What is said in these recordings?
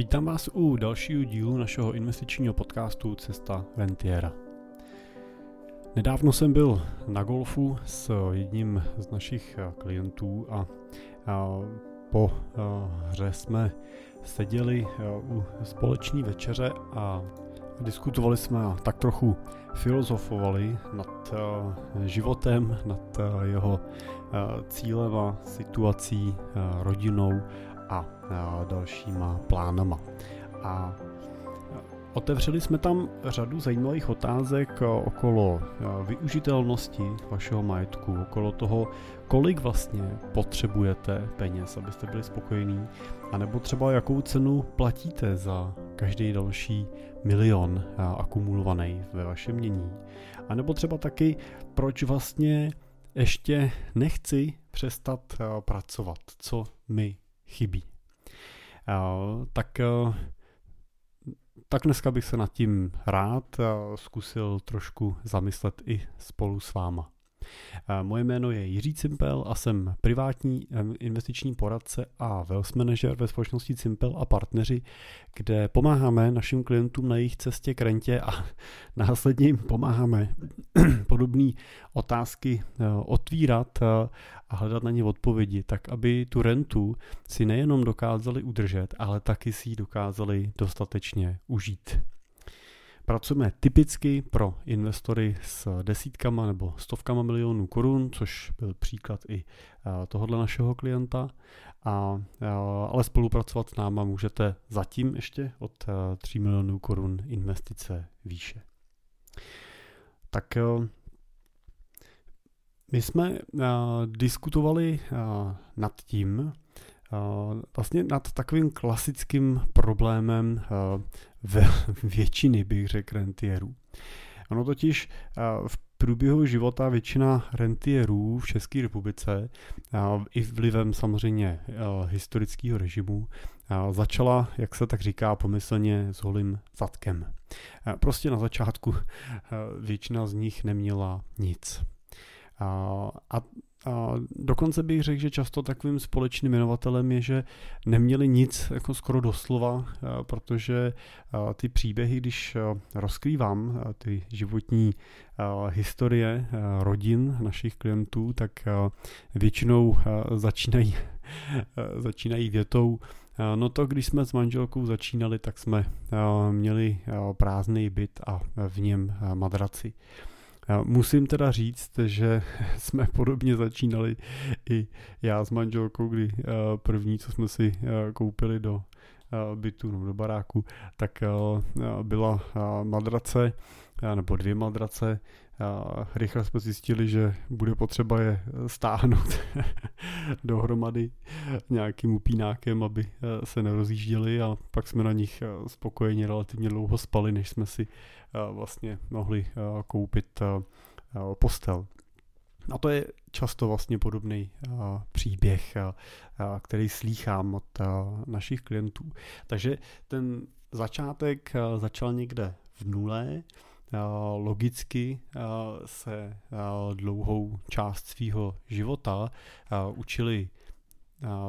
Vítám vás u dalšího dílu našeho investičního podcastu Cesta Rentiera. Nedávno jsem byl na golfu s jedním z našich klientů a, po hře jsme seděli u společné večeře a diskutovali jsme a tak trochu filozofovali nad životem, nad jeho cílem a situací, rodinou a dalšíma plánama. A Otevřeli jsme tam řadu zajímavých otázek okolo využitelnosti vašeho majetku, okolo toho, kolik vlastně potřebujete peněz, abyste byli spokojení, anebo třeba jakou cenu platíte za každý další milion akumulovaný ve vašem mění. A nebo třeba taky, proč vlastně ještě nechci přestat pracovat, co mi chybí. Tak, tak dneska bych se nad tím rád zkusil trošku zamyslet i spolu s váma. Moje jméno je Jiří Cimpel a jsem privátní investiční poradce a wealth manager ve společnosti Cimpel a partneři, kde pomáháme našim klientům na jejich cestě k rentě a následně jim pomáháme podobné otázky e, otvírat e, a hledat na ně odpovědi, tak aby tu rentu si nejenom dokázali udržet, ale taky si ji dokázali dostatečně užít. Pracujeme typicky pro investory s desítkama nebo stovkama milionů korun, což byl příklad i eh, tohohle našeho klienta. A, eh, ale spolupracovat s náma můžete zatím ještě od 3 eh, milionů korun investice výše. Tak my jsme diskutovali nad tím, vlastně nad takovým klasickým problémem ve většiny, bych řekl, rentierů. Ono totiž v průběhu života většina rentierů v České republice i vlivem samozřejmě historického režimu začala, jak se tak říká, pomyslně s holým zadkem. Prostě na začátku většina z nich neměla nic. A a dokonce bych řekl, že často takovým společným jmenovatelem je, že neměli nic jako skoro doslova, protože ty příběhy, když rozkrývám ty životní historie rodin našich klientů, tak většinou začínají, začínají větou, No to, když jsme s manželkou začínali, tak jsme měli prázdný byt a v něm madraci. Musím teda říct, že jsme podobně začínali i já s manželkou, kdy eh, první, co jsme si eh, koupili do eh, bytu nebo do baráku, tak byla madrace nebo dvě madrace. Rychle jsme zjistili, že bude potřeba je stáhnout dohromady nějakým upínákem, aby se nerozjížděli a pak jsme na nich spokojeně relativně dlouho spali, než jsme si vlastně mohli koupit postel. A to je často vlastně podobný příběh, který slýchám od našich klientů. Takže ten začátek začal někde v nule, logicky se dlouhou část svého života učili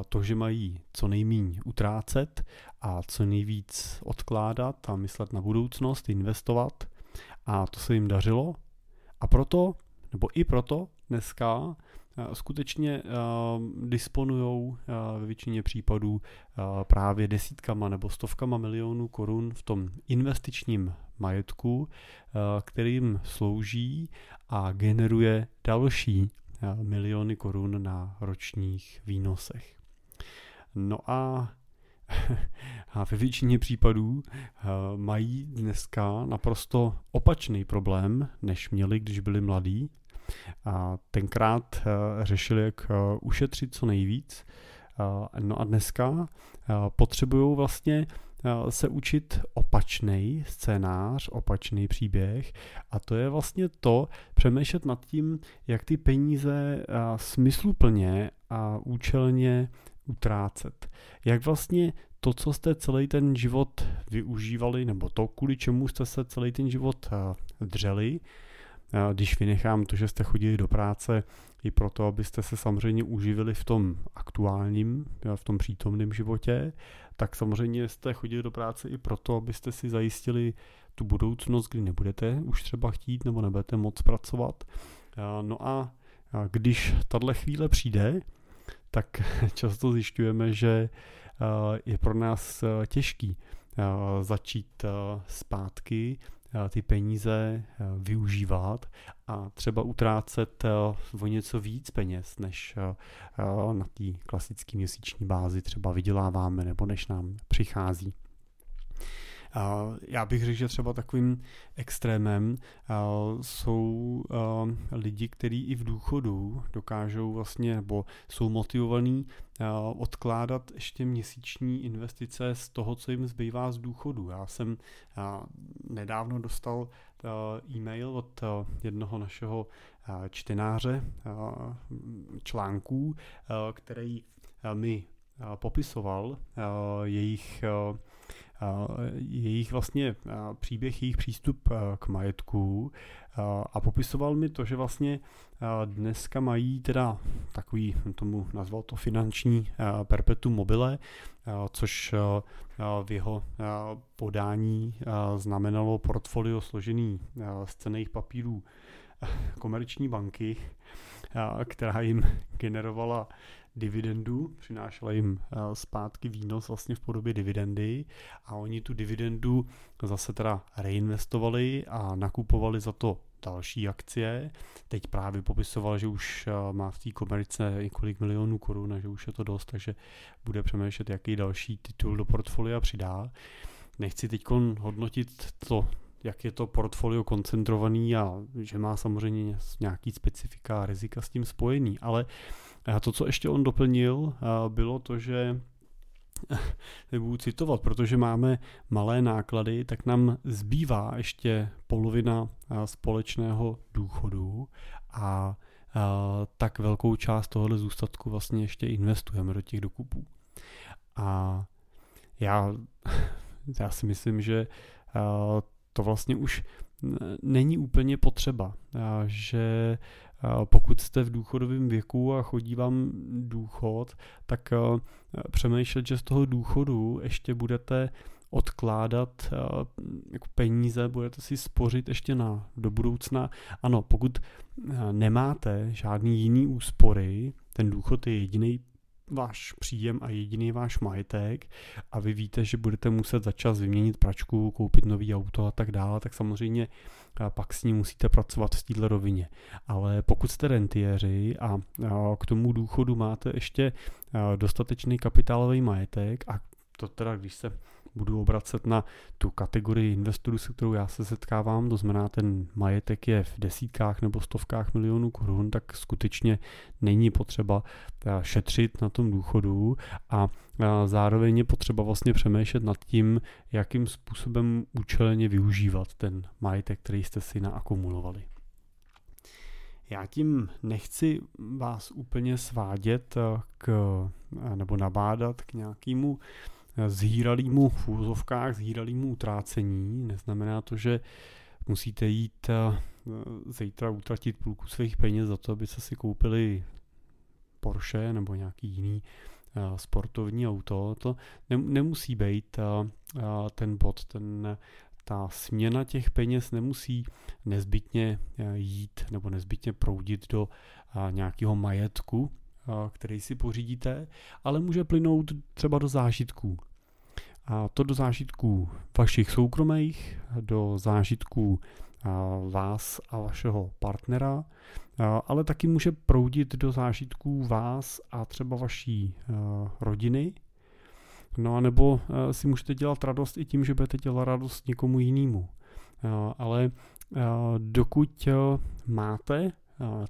to, že mají co nejméně utrácet a co nejvíc odkládat a myslet na budoucnost, investovat. A to se jim dařilo. A proto, nebo i proto dneska skutečně disponují ve většině případů právě desítkama nebo stovkama milionů korun v tom investičním majetku, kterým slouží a generuje další miliony korun na ročních výnosech. No a a ve většině případů mají dneska naprosto opačný problém, než měli, když byli mladí. A tenkrát řešili, jak ušetřit co nejvíc. No a dneska potřebují vlastně se učit opačný scénář, opačný příběh a to je vlastně to, přemýšlet nad tím, jak ty peníze smysluplně a účelně utrácet. Jak vlastně to, co jste celý ten život využívali, nebo to, kvůli čemu jste se celý ten život dřeli, když vynechám to, že jste chodili do práce i proto, abyste se samozřejmě uživili v tom aktuálním, v tom přítomném životě, tak samozřejmě jste chodili do práce i proto, abyste si zajistili tu budoucnost, kdy nebudete už třeba chtít nebo nebudete moc pracovat. No a když tahle chvíle přijde, tak často zjišťujeme, že je pro nás těžký začít zpátky ty peníze využívat a třeba utrácet o něco víc peněz, než na té klasické měsíční bázi třeba vyděláváme nebo než nám přichází. Já bych řekl, že třeba takovým extrémem jsou lidi, kteří i v důchodu dokážou vlastně, nebo jsou motivovaní odkládat ještě měsíční investice z toho, co jim zbývá z důchodu. Já jsem nedávno dostal e-mail od jednoho našeho čtenáře článků, který mi popisoval jejich jejich vlastně příběh, jejich přístup k majetku. A popisoval mi to, že vlastně dneska mají teda takový, tomu nazval to finanční perpetuum mobile, což v jeho podání znamenalo portfolio složený z cených papírů komerční banky, která jim generovala dividendu, přinášela jim eh, zpátky výnos vlastně v podobě dividendy a oni tu dividendu zase teda reinvestovali a nakupovali za to další akcie. Teď právě popisoval, že už eh, má v té komerce několik milionů korun a že už je to dost, takže bude přemýšlet, jaký další titul do portfolia přidá. Nechci teď hodnotit to, jak je to portfolio koncentrovaný a že má samozřejmě nějaký specifika a rizika s tím spojený, ale a to, co ještě on doplnil, bylo to, že nebudu citovat, protože máme malé náklady, tak nám zbývá ještě polovina společného důchodu a tak velkou část tohohle zůstatku vlastně ještě investujeme do těch dokupů. A já, já si myslím, že to vlastně už není úplně potřeba, že pokud jste v důchodovém věku a chodí vám důchod, tak přemýšlet, že z toho důchodu ještě budete odkládat jako peníze, budete si spořit ještě na do budoucna. Ano, pokud nemáte žádný jiný úspory, ten důchod je jediný váš příjem a jediný váš majetek a vy víte, že budete muset za čas vyměnit pračku, koupit nový auto a tak dále, tak samozřejmě pak s ním musíte pracovat v této rovině. Ale pokud jste rentiéři a k tomu důchodu máte ještě dostatečný kapitálový majetek a to teda, když se budu obracet na tu kategorii investorů, se kterou já se setkávám, to znamená ten majetek je v desítkách nebo stovkách milionů korun, tak skutečně není potřeba eh, šetřit na tom důchodu a zároveň je potřeba vlastně přemýšlet nad tím, jakým způsobem účelně využívat ten majetek, který jste si naakumulovali. Já tím nechci vás úplně svádět eh, k, eh, nebo nabádat k nějakému zhýralýmu v úzovkách, zhýralýmu utrácení. Neznamená to, že musíte jít eh, zítra utratit půlku svých peněz za to, aby se si koupili Porsche nebo nějaký jiný eh, sportovní auto. To nemusí být eh, ten bod, ten, ta směna těch peněz nemusí nezbytně jít nebo nezbytně proudit do nějakého majetku, který si pořídíte, ale může plynout třeba do zážitků. A to do zážitků vašich soukromých, do zážitků vás a vašeho partnera, ale taky může proudit do zážitků vás a třeba vaší rodiny. No a nebo si můžete dělat radost i tím, že budete dělat radost někomu jinému. Ale dokud máte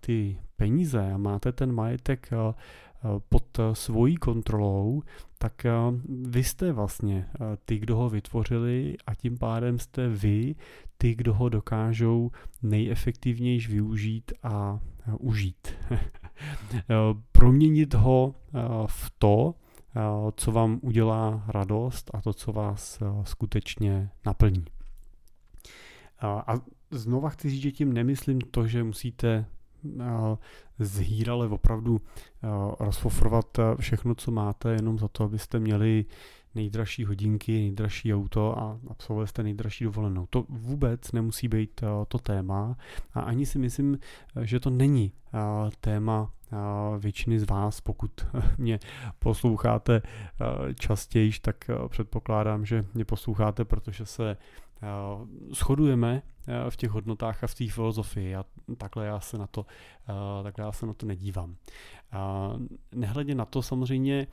ty peníze a máte ten majetek pod svojí kontrolou, tak vy jste vlastně ty, kdo ho vytvořili a tím pádem jste vy ty, kdo ho dokážou nejefektivněji využít a užít. Proměnit ho v to, co vám udělá radost a to, co vás skutečně naplní. A znova chci říct, že tím nemyslím to, že musíte zhýrale opravdu rozfofrovat všechno, co máte, jenom za to, abyste měli nejdražší hodinky, nejdražší auto a absolvovali jste nejdražší dovolenou. To vůbec nemusí být to téma a ani si myslím, že to není téma většiny z vás, pokud mě posloucháte častěji, tak předpokládám, že mě posloucháte, protože se shodujeme v těch hodnotách a v té filozofii a takhle já se na to, takhle já se na to nedívám. Nehledě na to samozřejmě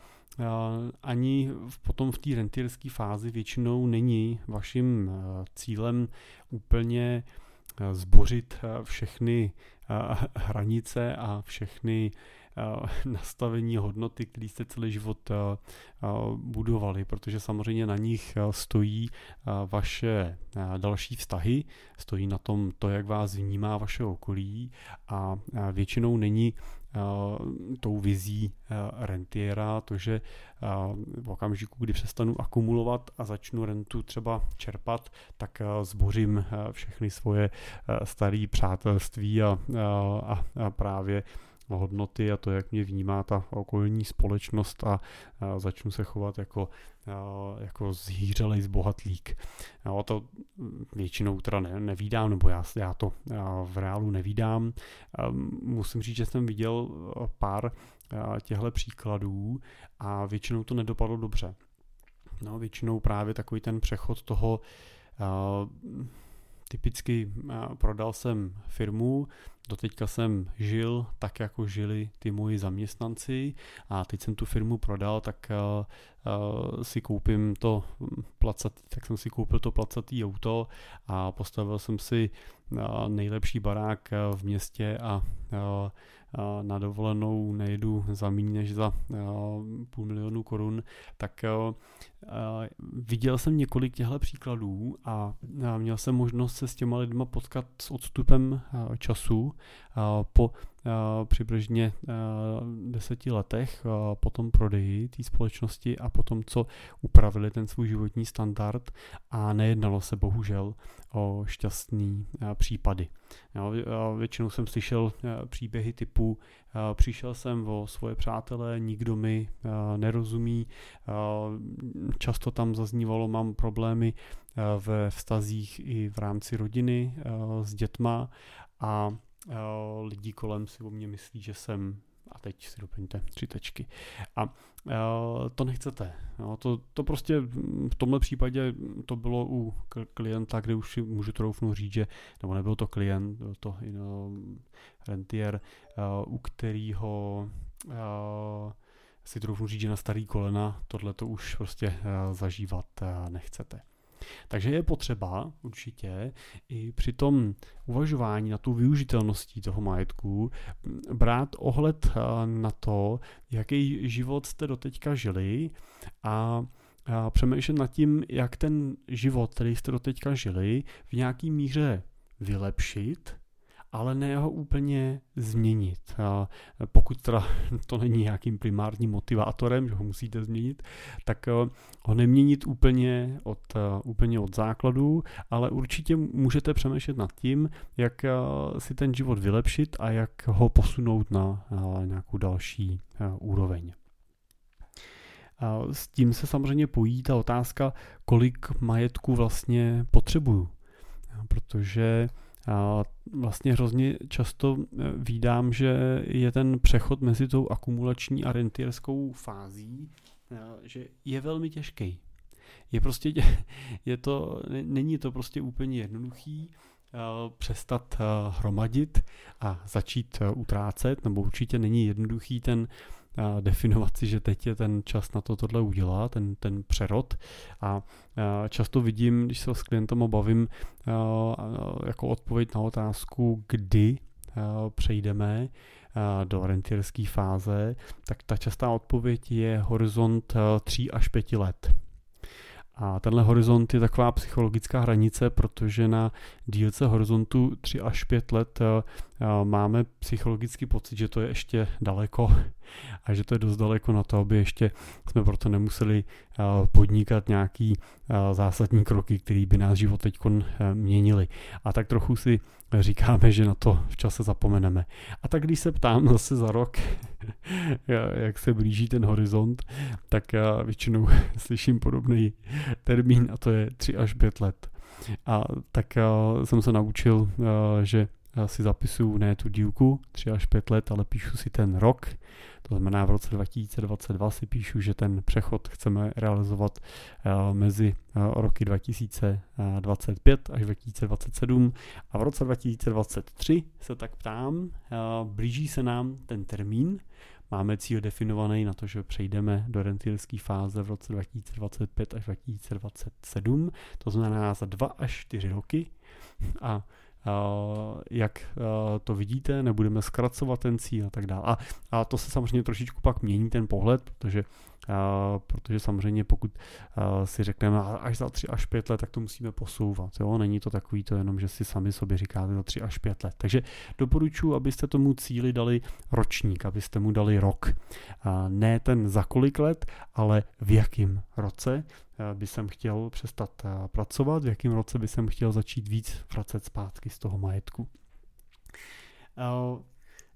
ani potom v té rentierské fázi většinou není vaším cílem úplně zbořit všechny hranice a všechny nastavení hodnoty, které jste celý život budovali, protože samozřejmě na nich stojí vaše další vztahy, stojí na tom to, jak vás vnímá vaše okolí a většinou není tou vizí rentiera, to, že v okamžiku, kdy přestanu akumulovat a začnu rentu třeba čerpat, tak zbořím všechny svoje staré přátelství a, a, a právě hodnoty a to, jak mě vnímá ta okolní společnost a, začnu se chovat jako, jako zhýřelej zbohatlík. A to většinou teda ne, nevídám, nebo já, já to v reálu nevídám. Musím říct, že jsem viděl pár těchto příkladů a většinou to nedopadlo dobře. No, většinou právě takový ten přechod toho typicky prodal jsem firmu, doteďka jsem žil tak, jako žili ty moji zaměstnanci a teď jsem tu firmu prodal, tak uh, si koupím to placatý, tak jsem si koupil to placatý auto a postavil jsem si nejlepší barák v městě a na dovolenou nejedu za méně než za půl milionu korun, tak viděl jsem několik těchto příkladů a měl jsem možnost se s těma lidma potkat s odstupem času po přibližně deseti letech po tom prodeji té společnosti a po tom, co upravili ten svůj životní standard a nejednalo se bohužel o šťastný případy. Většinou jsem slyšel příběhy typu přišel jsem o svoje přátelé, nikdo mi nerozumí, často tam zaznívalo, mám problémy ve vztazích i v rámci rodiny s dětma. A lidi kolem si o mě myslí, že jsem a teď si doplňte tři tečky. A uh, to nechcete. No, to, to prostě v tomhle případě to bylo u klienta, kde už si můžu troufnout říct, že, nebo nebyl to klient, byl to no, rentier, uh, u kterého si troufnu říct, že na starý kolena tohle to už prostě zažívat nechcete. Takže je potřeba určitě i při tom uvažování na tu využitelností toho majetku brát ohled eh, na to, jaký život jste doteďka žili a přemýšlet nad tím, jak ten život, který jste doteďka žili, v nějaký míře vylepšit ale ne ho úplně změnit. Pokud teda to není nějakým primárním motivátorem, že ho musíte změnit, tak eh, ho neměnit úplně od, eh, úplně od základu, ale určitě můžete přemýšlet nad tím, jak eh, si ten život vylepšit a jak ho posunout na nějakou další úroveň. S tím se samozřejmě pojí ta otázka, kolik majetku vlastně potřebuju. Protože vlastně hrozně často e, vídám, že je ten přechod mezi tou akumulační a rentierskou fází, e, že je velmi těžký. Je prostě, je to, není to prostě úplně jednoduchý e, přestat hromadit a začít utrácet, nebo určitě není jednoduchý ten definovat si, že teď je ten čas na to tohle udělat, ten, ten přerod. A často vidím, když se s klientem bavím, jako odpověď na otázku, kdy přejdeme do rentierské fáze, tak ta častá odpověď je horizont 3 až 5 let. A tenhle horizont je taková psychologická hranice, protože na dílce horizontu 3 až 5 let máme psychologický pocit, že to je ještě daleko a že to je dost daleko na to, aby ještě jsme proto nemuseli podnikat nějaký zásadní kroky, které by náš život teď měnili. A tak trochu si říkáme, že na to v čase zapomeneme. A tak když se ptám zase za rok, jak se blíží ten horizont, tak já většinou slyším podobný termín a to je 3 až 5 let. A tak jsem se naučil, že si zapisuju ne tu dílku 3 až 5 let, ale píšu si ten rok. To znamená v roce 2022 si píšu, že ten přechod chceme realizovat mezi roky 2025 až 2027 a v roce 2023 se tak ptám, blíží se nám ten termín, Máme cíl definovaný na to, že přejdeme do rentierské fáze v roce 2025 až 2027, to znamená za dva až čtyři roky. A jak to vidíte, nebudeme zkracovat ten cíl a tak dále. A, a to se samozřejmě trošičku pak mění ten pohled, protože protože samozřejmě pokud si řekneme až za 3 až 5 let, tak to musíme posouvat. Jo? Není to takový to jenom, že si sami sobě říkáte za 3 až 5 let. Takže doporučuji, abyste tomu cíli dali ročník, abyste mu dali rok. Ne ten za kolik let, ale v jakém roce by jsem chtěl přestat pracovat, v jakém roce by jsem chtěl začít víc vracet zpátky z toho majetku.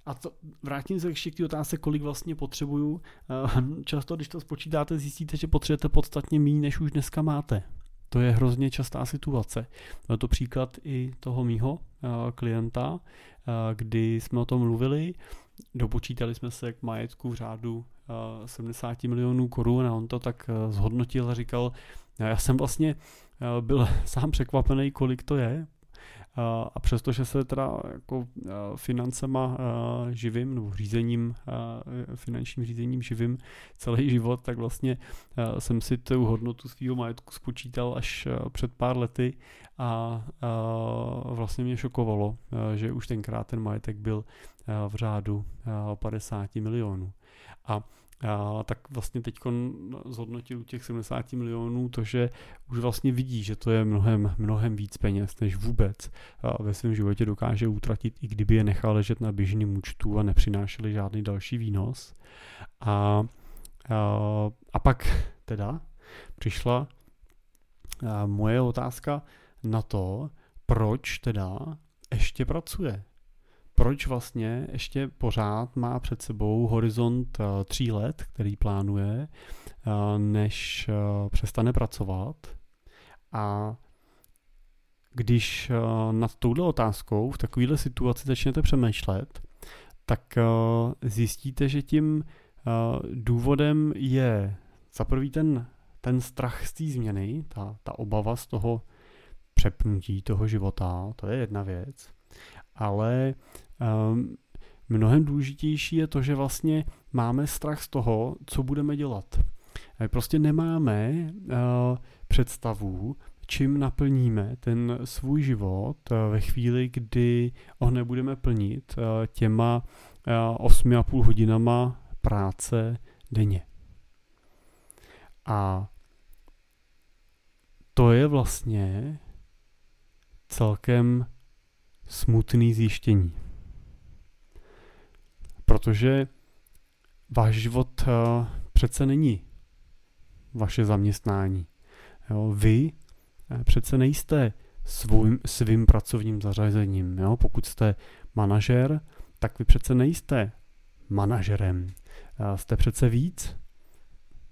A to, vrátím se ještě k té otázce, kolik vlastně potřebuju. Eh, často, když to spočítáte, zjistíte, že potřebujete podstatně méně, než už dneska máte. To je hrozně častá situace. Je to příklad i toho mýho eh, klienta, eh, kdy jsme o tom mluvili, dopočítali jsme se k majetku v řádu 70 milionů korun a on to tak zhodnotil a říkal, já jsem vlastně byl sám překvapený, kolik to je, a přestože se teda jako financema živím, nebo řízením, finančním řízením živím celý život, tak vlastně jsem si tu hodnotu svého majetku spočítal až před pár lety a vlastně mě šokovalo, že už tenkrát ten majetek byl v řádu 50 milionů. A a tak vlastně teď zhodnotil těch 70 milionů to, že už vlastně vidí, že to je mnohem, mnohem víc peněz, než vůbec ve svém životě dokáže utratit, i kdyby je nechal ležet na běžným účtu a nepřinášeli žádný další výnos. A, a, a pak teda přišla moje otázka na to, proč teda ještě pracuje proč vlastně ještě pořád má před sebou horizont uh, tří let, který plánuje, uh, než uh, přestane pracovat. A když nad touhle otázkou v takovéhle situaci začnete přemýšlet, tak zjistíte, že tím důvodem je za prvý ten, ten strach z té změny, ta, ta obava z toho přepnutí toho života, to je jedna věc ale um, mnohem důležitější je to, že vlastně máme strach z toho, co budeme dělat. Prostě nemáme uh, představu, čím naplníme ten svůj život uh, ve chvíli, kdy ho nebudeme plnit těma uh, 8,5 hodinama práce denně. A to je vlastně celkem smutný zjištění. Protože váš život uh, přece není vaše zaměstnání. Jo, vy uh, přece nejste svým, svým pracovním zařazením. Jo? Pokud jste manažer, tak vy přece nejste manažerem. Uh, jste přece víc.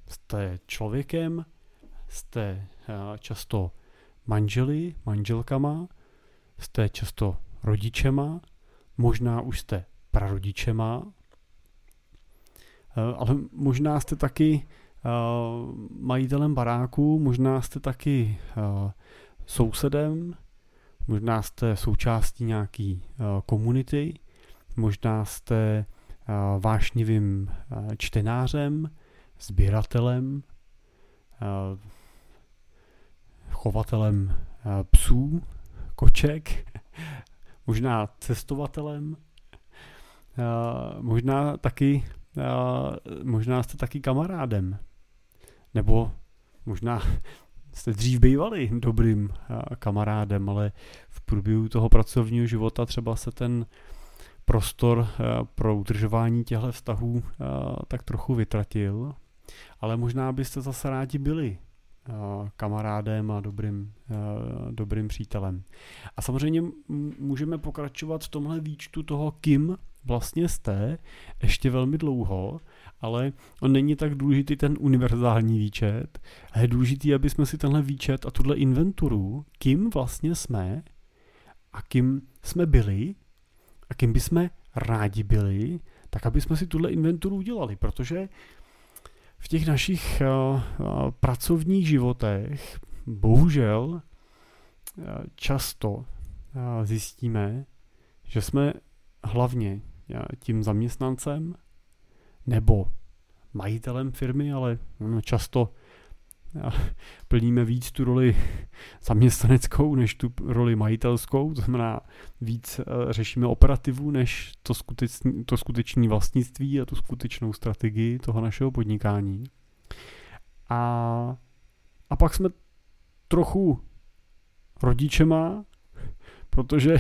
Jste člověkem, jste často manželi, manželkama, jste často rodičema, možná už jste prarodičema, eh, ale možná jste taky eh, majitelem baráku, možná jste taky eh, sousedem, možná jste součástí nějaký komunity, možná jste vášnivým čtenářem, sběratelem, chovatelem psů, koček, možná cestovatelem, možná taky, možná jste taky kamarádem, nebo možná jste dřív bývali dobrým kamarádem, ale v průběhu toho pracovního života třeba se ten prostor pro udržování těchto vztahů tak trochu vytratil, ale možná byste zase rádi byli kamarádem a dobrým, dobrým přítelem. A samozřejmě můžeme pokračovat v tomhle výčtu toho, kým vlastně jste ještě velmi dlouho, ale on není tak důležitý ten univerzální výčet. A je důležitý, aby jsme si tenhle výčet a tuhle inventuru, kým vlastně jsme a kým jsme byli a kým bychom rádi byli, tak aby jsme si tuhle inventuru udělali, protože v těch našich uh, uh, pracovních životech bohužel uh, často zjistíme, že jsme hlavně tím zaměstnancem nebo majitelem firmy, ale často plníme víc tu roli zaměstnaneckou než tu roli majitelskou, to znamená víc eh, řešíme operativu než to, skutečný, to skutečné vlastnictví a tu skutečnou strategii toho našeho podnikání. A, a pak jsme trochu rodičema, protože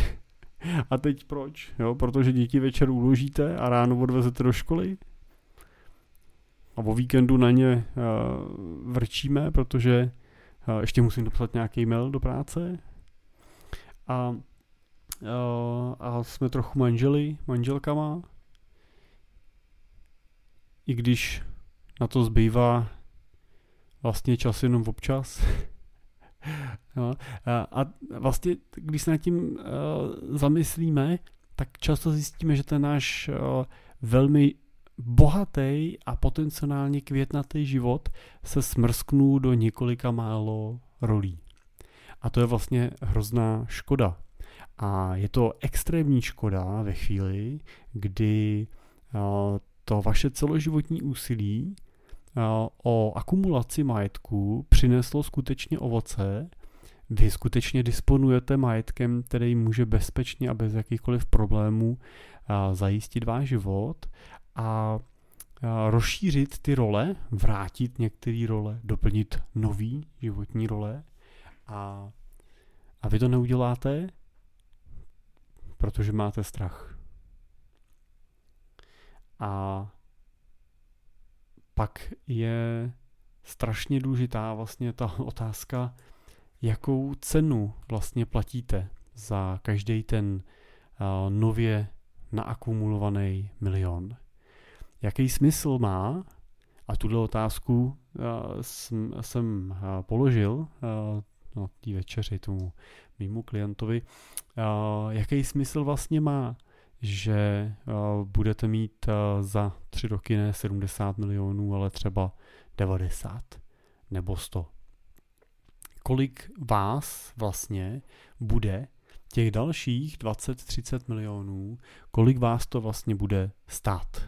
a teď proč? Jo, protože děti večer uložíte a ráno odvezete do školy? A o víkendu na ně uh, vrčíme, protože uh, ještě musím dopsat nějaký mail do práce. A, uh, a jsme trochu manželi, manželkama. I když na to zbývá vlastně čas jenom občas. No, a, a vlastně, když se nad tím uh, zamyslíme, tak často zjistíme, že ten náš uh, velmi bohatý a potenciálně květnatý život se smrsknul do několika málo rolí. A to je vlastně hrozná škoda. A je to extrémní škoda ve chvíli, kdy uh, to vaše celoživotní úsilí o akumulaci majetku přineslo skutečně ovoce, vy skutečně disponujete majetkem, který může bezpečně a bez jakýchkoliv problémů zajistit váš život a rozšířit ty role, vrátit některé role, doplnit nový životní role a, a vy to neuděláte, protože máte strach. A pak je strašně důležitá vlastně ta otázka, jakou cenu vlastně platíte za každý ten nově naakumulovaný milion. Jaký smysl má, a tuhle otázku jsem, jsem položil no, té večeři tomu mýmu klientovi, jaký smysl vlastně má že budete mít za tři roky ne 70 milionů, ale třeba 90 nebo 100. Kolik vás vlastně bude těch dalších 20-30 milionů, kolik vás to vlastně bude stát?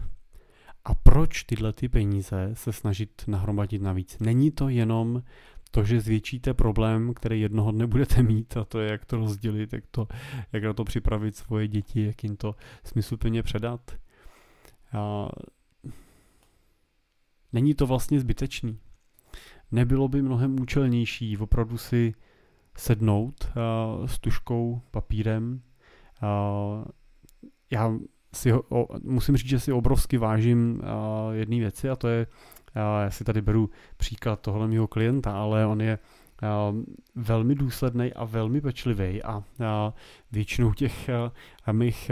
A proč tyhle ty peníze se snažit nahromadit navíc? Není to jenom to, že zvětšíte problém, který jednoho dne budete mít a to je, jak to rozdělit, jak, to, jak na to připravit svoje děti, jak jim to smysluplně předat. A není to vlastně zbytečný. Nebylo by mnohem účelnější opravdu si sednout uh, s tuškou, papírem. Uh, já si o, musím říct, že si obrovsky vážím uh, jedné věci a to je já si tady beru příklad tohle mého klienta, ale on je velmi důsledný a velmi pečlivý a většinou těch mých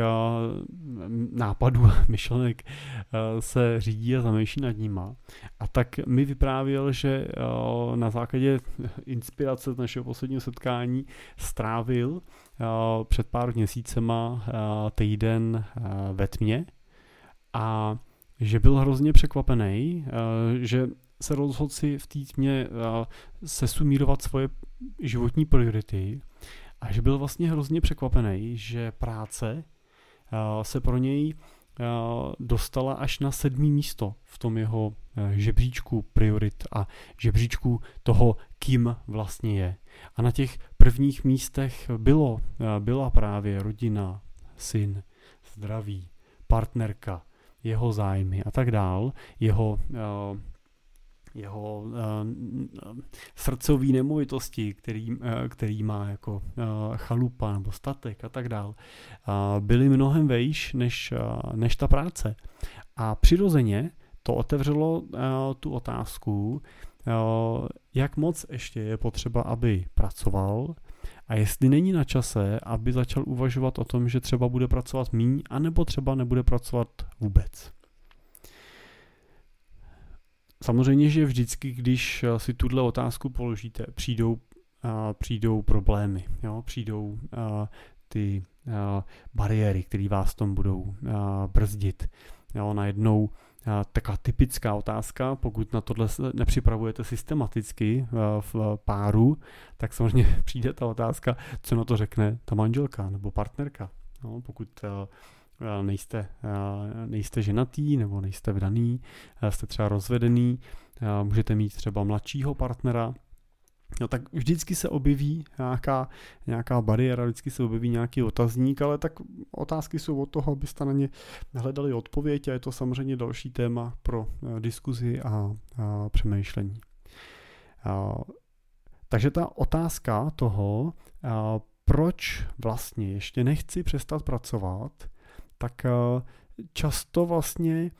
nápadů a myšlenek se řídí a zamýšlí nad nima. A tak mi vyprávěl, že na základě inspirace z našeho posledního setkání strávil před pár měsícema týden ve tmě a že byl hrozně překvapený, že se rozhodl si v té tmě eh, sesumírovat svoje životní priority a že byl vlastně hrozně překvapený, že práce eh, se pro něj dostala až na sedmý místo v tom jeho žebříčku priorit a žebříčku toho, kým vlastně je. A na těch prvních místech bylo, byla právě rodina, syn, zdraví, partnerka, jeho zájmy a tak dál, jeho jeho uh, srdcový nemovitosti, který, uh, který má jako uh, chalupa nebo statek a tak dál, uh, byly mnohem vejš než, uh, než ta práce. A přirozeně to otevřelo uh, tu otázku, uh, jak moc ještě je potřeba, aby pracoval a jestli není na čase, aby začal uvažovat o tom, že třeba bude pracovat míň, anebo třeba nebude pracovat vůbec. Samozřejmě, že vždycky, když si tuhle otázku položíte, přijdou, uh, přijdou problémy, jo? přijdou uh, ty bariéry, které vás tom budou brzdit. Jo? Najednou taková typická otázka, pokud na tohle nepřipravujete systematicky v páru, tak samozřejmě přijde ta otázka, co na to řekne ta manželka nebo partnerka. No, pokud nejste, nejste ženatý nebo nejste vdaný, jste třeba rozvedený, můžete mít třeba mladšího partnera, No tak vždycky se objeví nějaká, nějaká bariéra, vždycky se objeví nějaký otazník, ale tak otázky jsou od toho, abyste na ně hledali odpověď a je to samozřejmě další téma pro diskuzi a, a přemýšlení. Uh, takže ta otázka toho, uh, proč vlastně ještě nechci přestat pracovat, tak uh, často vlastně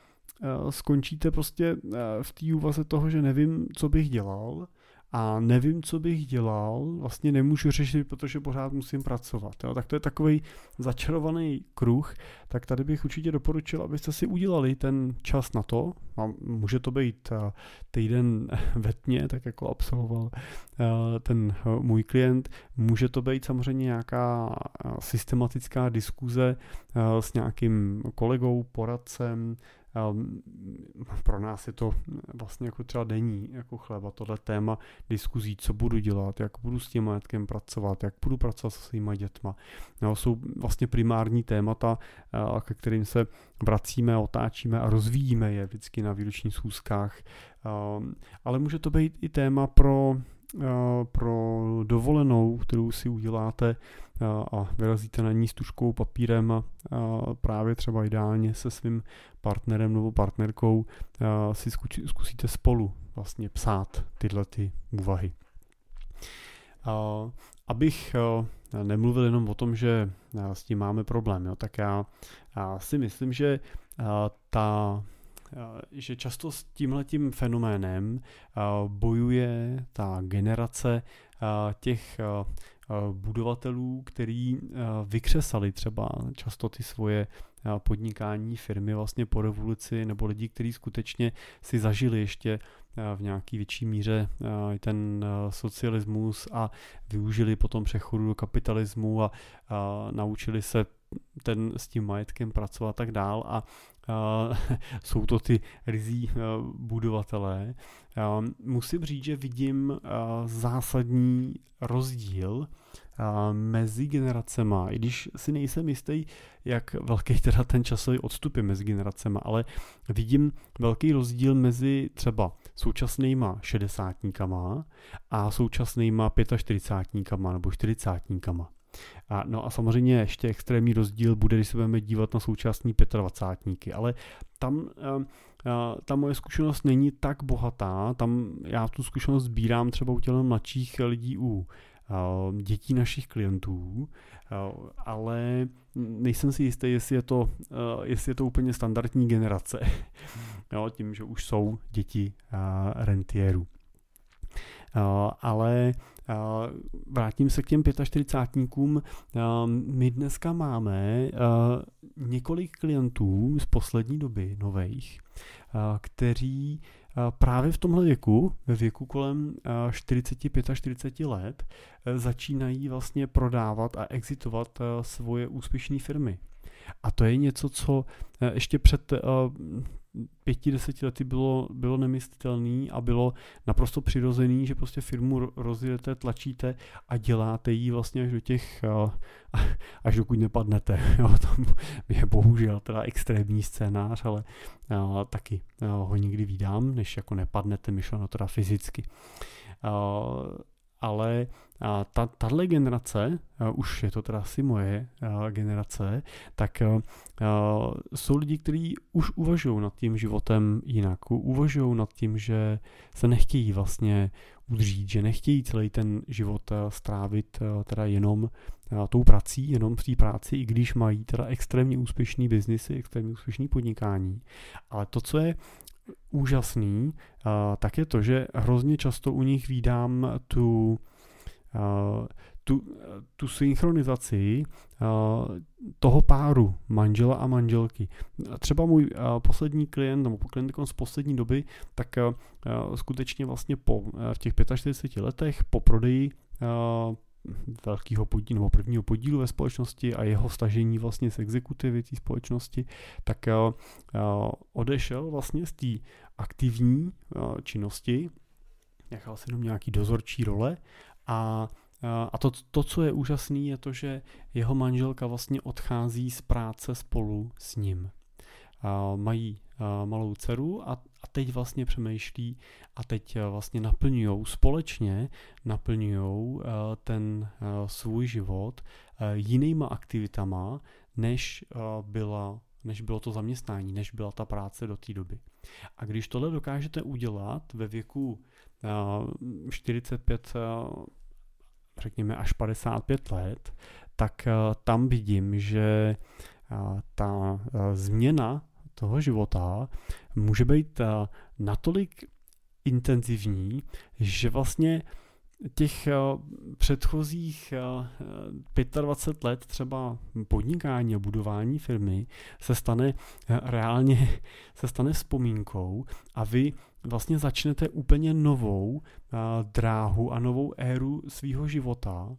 uh, skončíte prostě uh, v té úvaze toho, že nevím, co bych dělal, a nevím, co bych dělal, vlastně nemůžu řešit, protože pořád musím pracovat. Jo? Tak to je takový začarovaný kruh, tak tady bych určitě doporučil, abyste si udělali ten čas na to. A může to být eh, týden ve tmě, tak jako absolvoval eh, ten eh, můj klient. Může to být samozřejmě nějaká systematická diskuze s nějakým kolegou, poradcem, pro nás je to vlastně jako třeba denní jako chleba, tohle téma diskuzí, co budu dělat, jak budu s tím majetkem pracovat, jak budu pracovat se svýma dětma. No, jsou vlastně primární témata, eh, ke kterým se vracíme, otáčíme a rozvíjíme je vždycky na výročních schůzkách. Ehm, ale může to být i téma pro pro dovolenou, kterou si uděláte eh, a vyrazíte na ní s tuškou, papírem a právě třeba ideálně se svým partnerem nebo partnerkou eh, si zkusíte spolu vlastně psát tyhle ty úvahy. Abych nemluvil jenom o tom, že s tím máme problém, jo, tak já, já si myslím, že ta Eh, že často s tímhletím fenoménem eh, bojuje ta generace eh, těch budovatelů, který vykřesali třeba často ty svoje podnikání firmy vlastně po revoluci nebo lidi, kteří skutečně si zažili ještě v nějaký větší míře ten socialismus a využili potom přechodu do kapitalismu a, naučili se ten s tím majetkem pracovat a tak dál. A jsou to ty rizí budovatelé. Musím říct, že vidím zásadní rozdíl mezi generacema, i když si nejsem jistý, jak velký teda ten časový odstup je mezi generacema, ale vidím velký rozdíl mezi třeba současnýma šedesátníkama a současnýma 45 nebo 40 a, no a samozřejmě ještě extrémní rozdíl bude, když se budeme dívat na současní 25 ale tam uh, ta moje zkušenost není tak bohatá, tam já tu zkušenost sbírám třeba u těle mladších lidí u dětí našich klientů, ale nejsem si jistý, jestli je to, jestli je to úplně standardní generace, jo, tím, že už jsou děti rentierů. Ale vrátím se k těm 45 My dneska máme několik klientů z poslední doby nových, kteří právě v tomhle věku, ve věku kolem 45 a 40 let, začínají vlastně prodávat a exitovat svoje úspěšné firmy. A to je něco, co ještě před pěti, deseti lety bylo, bylo nemyslitelné a bylo naprosto přirozený, že prostě firmu rozjedete, tlačíte a děláte ji vlastně až do těch, až dokud nepadnete. Jo, to je bohužel teda extrémní scénář, ale taky ho nikdy vydám, než jako nepadnete, myšleno teda fyzicky. Ale ta, tahle generace, už je to teda asi moje generace, tak jsou lidi, kteří už uvažují nad tím životem jinak, uvažují nad tím, že se nechtějí vlastně udřít, že nechtějí celý ten život strávit teda jenom tou prací, jenom v té práci, i když mají teda extrémně úspěšný biznisy, extrémně úspěšný podnikání. Ale to, co je úžasný, tak je to, že hrozně často u nich vídám tu, tu, tu synchronizaci toho páru manžela a manželky. Třeba můj poslední klient, nebo klient z poslední doby, tak skutečně vlastně po v těch 45 letech po prodeji velkého podílu, nebo prvního podílu ve společnosti a jeho stažení vlastně z exekutivy té společnosti, tak uh, odešel vlastně z té aktivní uh, činnosti, nechal si jenom nějaký dozorčí role a a to, to, co je úžasné, je to, že jeho manželka vlastně odchází z práce spolu s ním. Mají malou dceru a, a teď vlastně přemýšlí a teď vlastně naplňují společně naplňují ten svůj život jinýma aktivitama, než byla než bylo to zaměstnání, než byla ta práce do té doby. A když tohle dokážete udělat ve věku 45, řekněme až 55 let, tak tam vidím, že ta změna toho života může být eh, natolik intenzivní, že vlastně těch eh, předchozích 25 eh, let třeba podnikání a budování firmy se stane reálně se stane vzpomínkou a vy vlastně začnete úplně novou dráhu a novou éru svého života,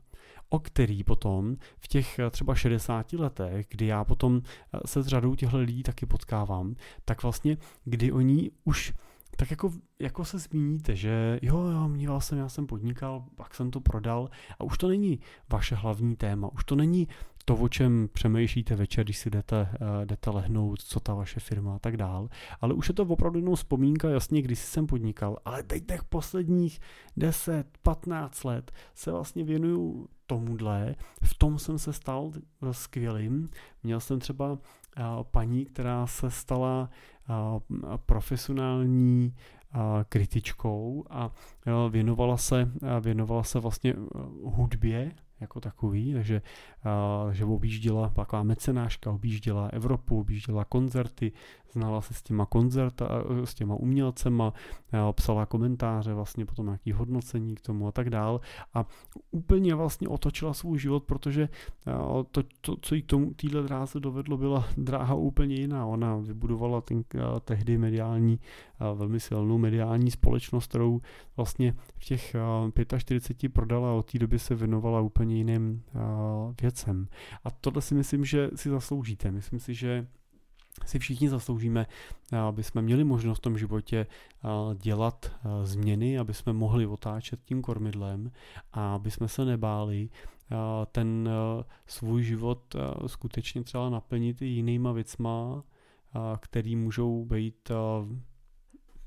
o který potom v těch eh, třeba 60 letech, kdy já potom eh, se s řadou těchto lidí taky potkávám, tak vlastně, kdy oni už tak jako, jako se zmíníte, že jo, jo, mýval jsem, já jsem podnikal, pak jsem to prodal a už to není vaše hlavní téma, už to není to, o čem přemýšlíte večer, když si jdete, uh, jdete lehnout, co ta vaše firma a tak dál. Ale už je to opravdu jenom vzpomínka, jasně, když jsem podnikal, ale teď těch posledních 10, 15 let se vlastně věnuju tomuhle, v tom jsem se stal skvělým. Měl jsem třeba uh, paní, která se stala uh, profesionální kritičkou a věnovala se, věnovala se vlastně hudbě jako takový, takže, takže objížděla taková mecenáška, objížděla Evropu, objížděla koncerty, znala se s těma koncerta, s těma umělcema, uh, psala komentáře, vlastně potom nějaký hodnocení k tomu a tak dál a úplně vlastně otočila svůj život, protože uh, to, to, co jí k tomu téhle dráze dovedlo, byla dráha úplně jiná. Ona vybudovala ten, tehdy mediální, velmi silnou mediální společnost, kterou vlastně v těch uh, 45 prodala a od té doby se věnovala úplně jiným věcem. A tohle si myslím, že si zasloužíte. Myslím si, že si všichni zasloužíme, aby jsme měli možnost v tom životě dělat změny, aby jsme mohli otáčet tím kormidlem a aby jsme se nebáli ten svůj život skutečně třeba naplnit i jinýma věcma, který můžou být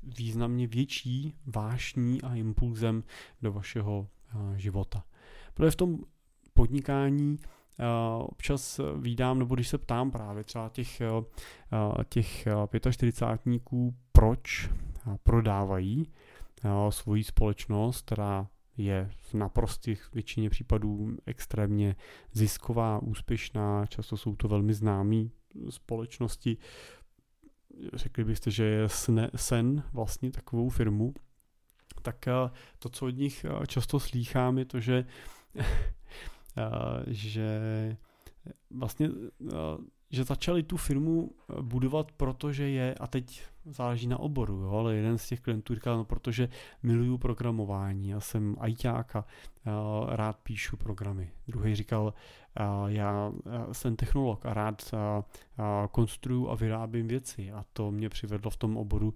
významně větší vášní a impulzem do vašeho života. Protože v tom podnikání občas výdám, nebo když se ptám právě třeba těch, těch 45 proč prodávají svoji společnost, která je v naprostých většině případů extrémně zisková, úspěšná, často jsou to velmi známí společnosti. Řekli byste, že je sen vlastně takovou firmu, tak to, co od nich často slýchám, je to, že že vlastně že začali tu firmu budovat, protože je, a teď záleží na oboru, jo, ale jeden z těch klientů říkal, no protože miluju programování, já jsem ajťák a rád píšu programy. Druhý říkal, já jsem technolog a rád konstruju a vyrábím věci a to mě přivedlo v tom oboru,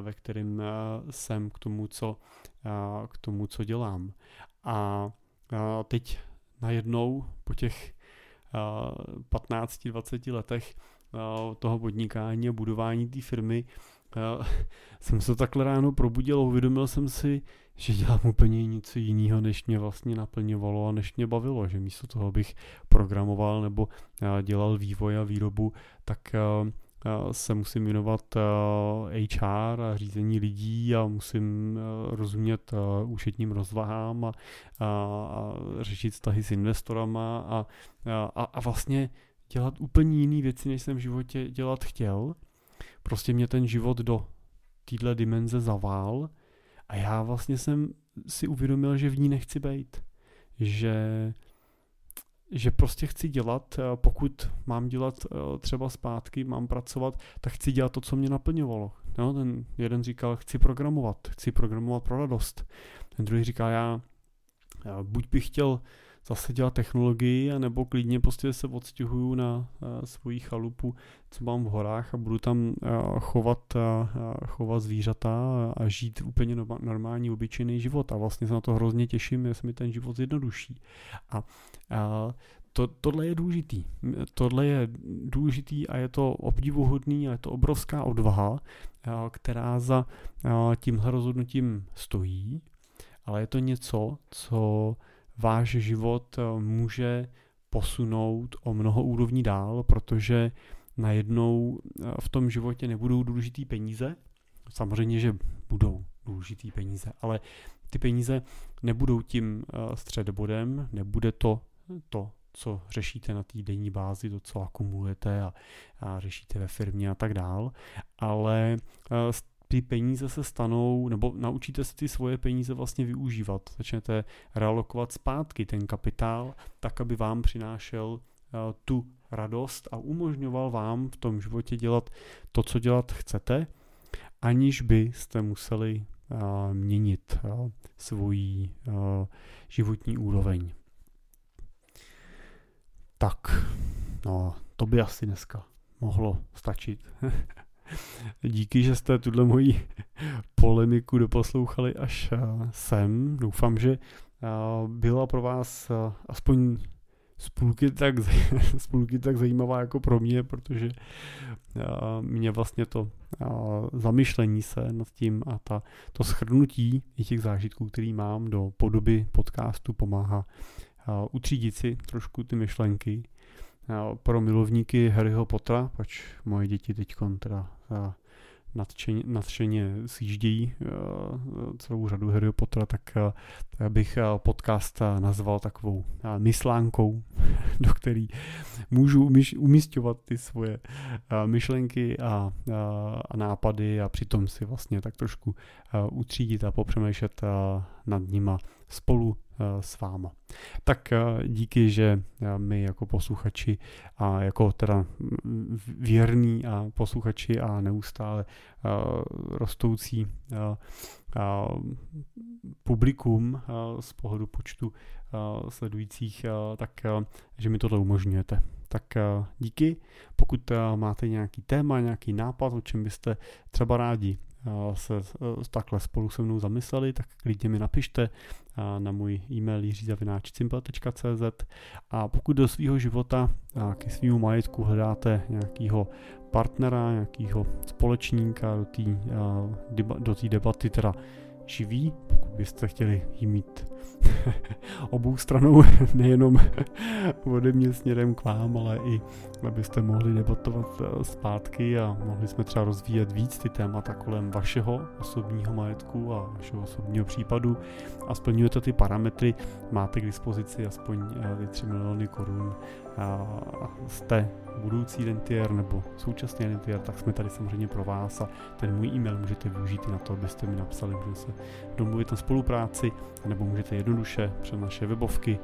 ve kterém jsem k tomu, co, k tomu, co dělám. A teď najednou po těch 15-20 letech toho podnikání a budování té firmy jsem se takhle ráno probudil a uvědomil jsem si, že dělám úplně něco jiného, než mě vlastně naplňovalo a než mě bavilo, že místo toho bych programoval nebo dělal vývoj a výrobu, tak se musím věnovat HR a řízení lidí a musím rozumět účetním rozvahám a, a, a řešit vztahy s investorama a, a, a vlastně dělat úplně jiné věci, než jsem v životě dělat chtěl. Prostě mě ten život do téhle dimenze zavál a já vlastně jsem si uvědomil, že v ní nechci být. Že, že prostě chci dělat, pokud mám dělat eh, třeba zpátky, mám pracovat, tak chci dělat to, co mě naplňovalo. No, ten jeden říkal, chci programovat, chci programovat pro radost. Ten druhý říká, já buď bych chtěl zase dělat technologii, nebo klidně prostě se odstěhuju na uh, svoji chalupu, co mám v horách a budu tam uh, chovat, uh, chovat zvířata a, žít úplně normální, obyčejný život. A vlastně se na to hrozně těším, se mi ten život zjednoduší. A, a to, tohle je důležitý. Tohle je důležitý a je to obdivuhodný a je to obrovská odvaha, která za tímhle rozhodnutím stojí, ale je to něco, co váš život eh, může posunout o mnoho úrovní dál, protože najednou eh, v tom životě nebudou důležitý peníze. Samozřejmě, že budou důležitý peníze, ale ty peníze nebudou tím eh, středobodem, nebude to to, co řešíte na té denní bázi, to, co akumulujete a, a řešíte ve firmě a tak dál, ale ty peníze se stanou, nebo naučíte se ty svoje peníze vlastně využívat. Začnete realokovat zpátky ten kapitál, tak, aby vám přinášel uh, tu radost a umožňoval vám v tom životě dělat to, co dělat chcete, aniž byste museli uh, měnit svoji uh, životní úroveň. Tak, no, to by asi dneska mohlo stačit. Díky, že jste tuhle moji polemiku doposlouchali až eh, sem. Doufám, že eh, byla pro vás eh, aspoň spůlky tak, spůlky tak zajímavá jako pro mě, protože mě vlastně to zamyšlení se nad tím a ta, to shrnutí i těch zážitků, který mám do podoby podcastu pomáhá utřídit si trošku ty myšlenky pro milovníky Harryho Pottera, pač moje děti teď teda nadšeně, nadšeně sjíždějí celou řadu Harryho Pottera, tak bych podcast nazval takovou myslánkou, do který můžu umístěvat ty svoje myšlenky a, a nápady a přitom si vlastně tak trošku utřídit a popřemýšlet nad nima spolu Eh, s váma. Tak eh, díky, že eh, my jako posluchači a jako teda věrní a posluchači a neustále rostoucí publikum z pohledu počtu sledujících, tak že mi tohle umožňujete. Tak díky. Pokud máte nějaký téma, nějaký nápad, o čem byste třeba rádi se takhle spolu se mnou zamysleli, tak klidně mi napište na můj e-mail jiřizavináčcimple.cz a pokud do svého života a ke svýmu majetku hledáte nějakého partnera, nějakého společníka do té do debaty teda živý, byste chtěli jí mít obou stranou, nejenom ode mě směrem k vám, ale i abyste mohli debatovat eh, zpátky a mohli jsme třeba rozvíjet víc ty témata kolem vašeho osobního majetku a vašeho osobního případu. A splňujete ty parametry, máte k dispozici aspoň eh, ty 3 miliony korun a jste budoucí rentier nebo současný rentier, tak jsme tady samozřejmě pro vás a ten můj e-mail můžete využít i na to, abyste mi napsali, můžete se domluvit na spolupráci, nebo můžete jednoduše přes naše webovky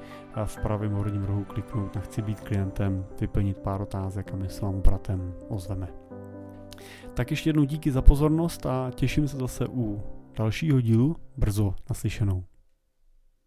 v pravém horním rohu kliknout na chci být klientem, vyplnit pár otázek a my s vám bratem ozveme. Tak ještě jednou díky za pozornost a těším se zase u dalšího dílu brzo naslyšenou.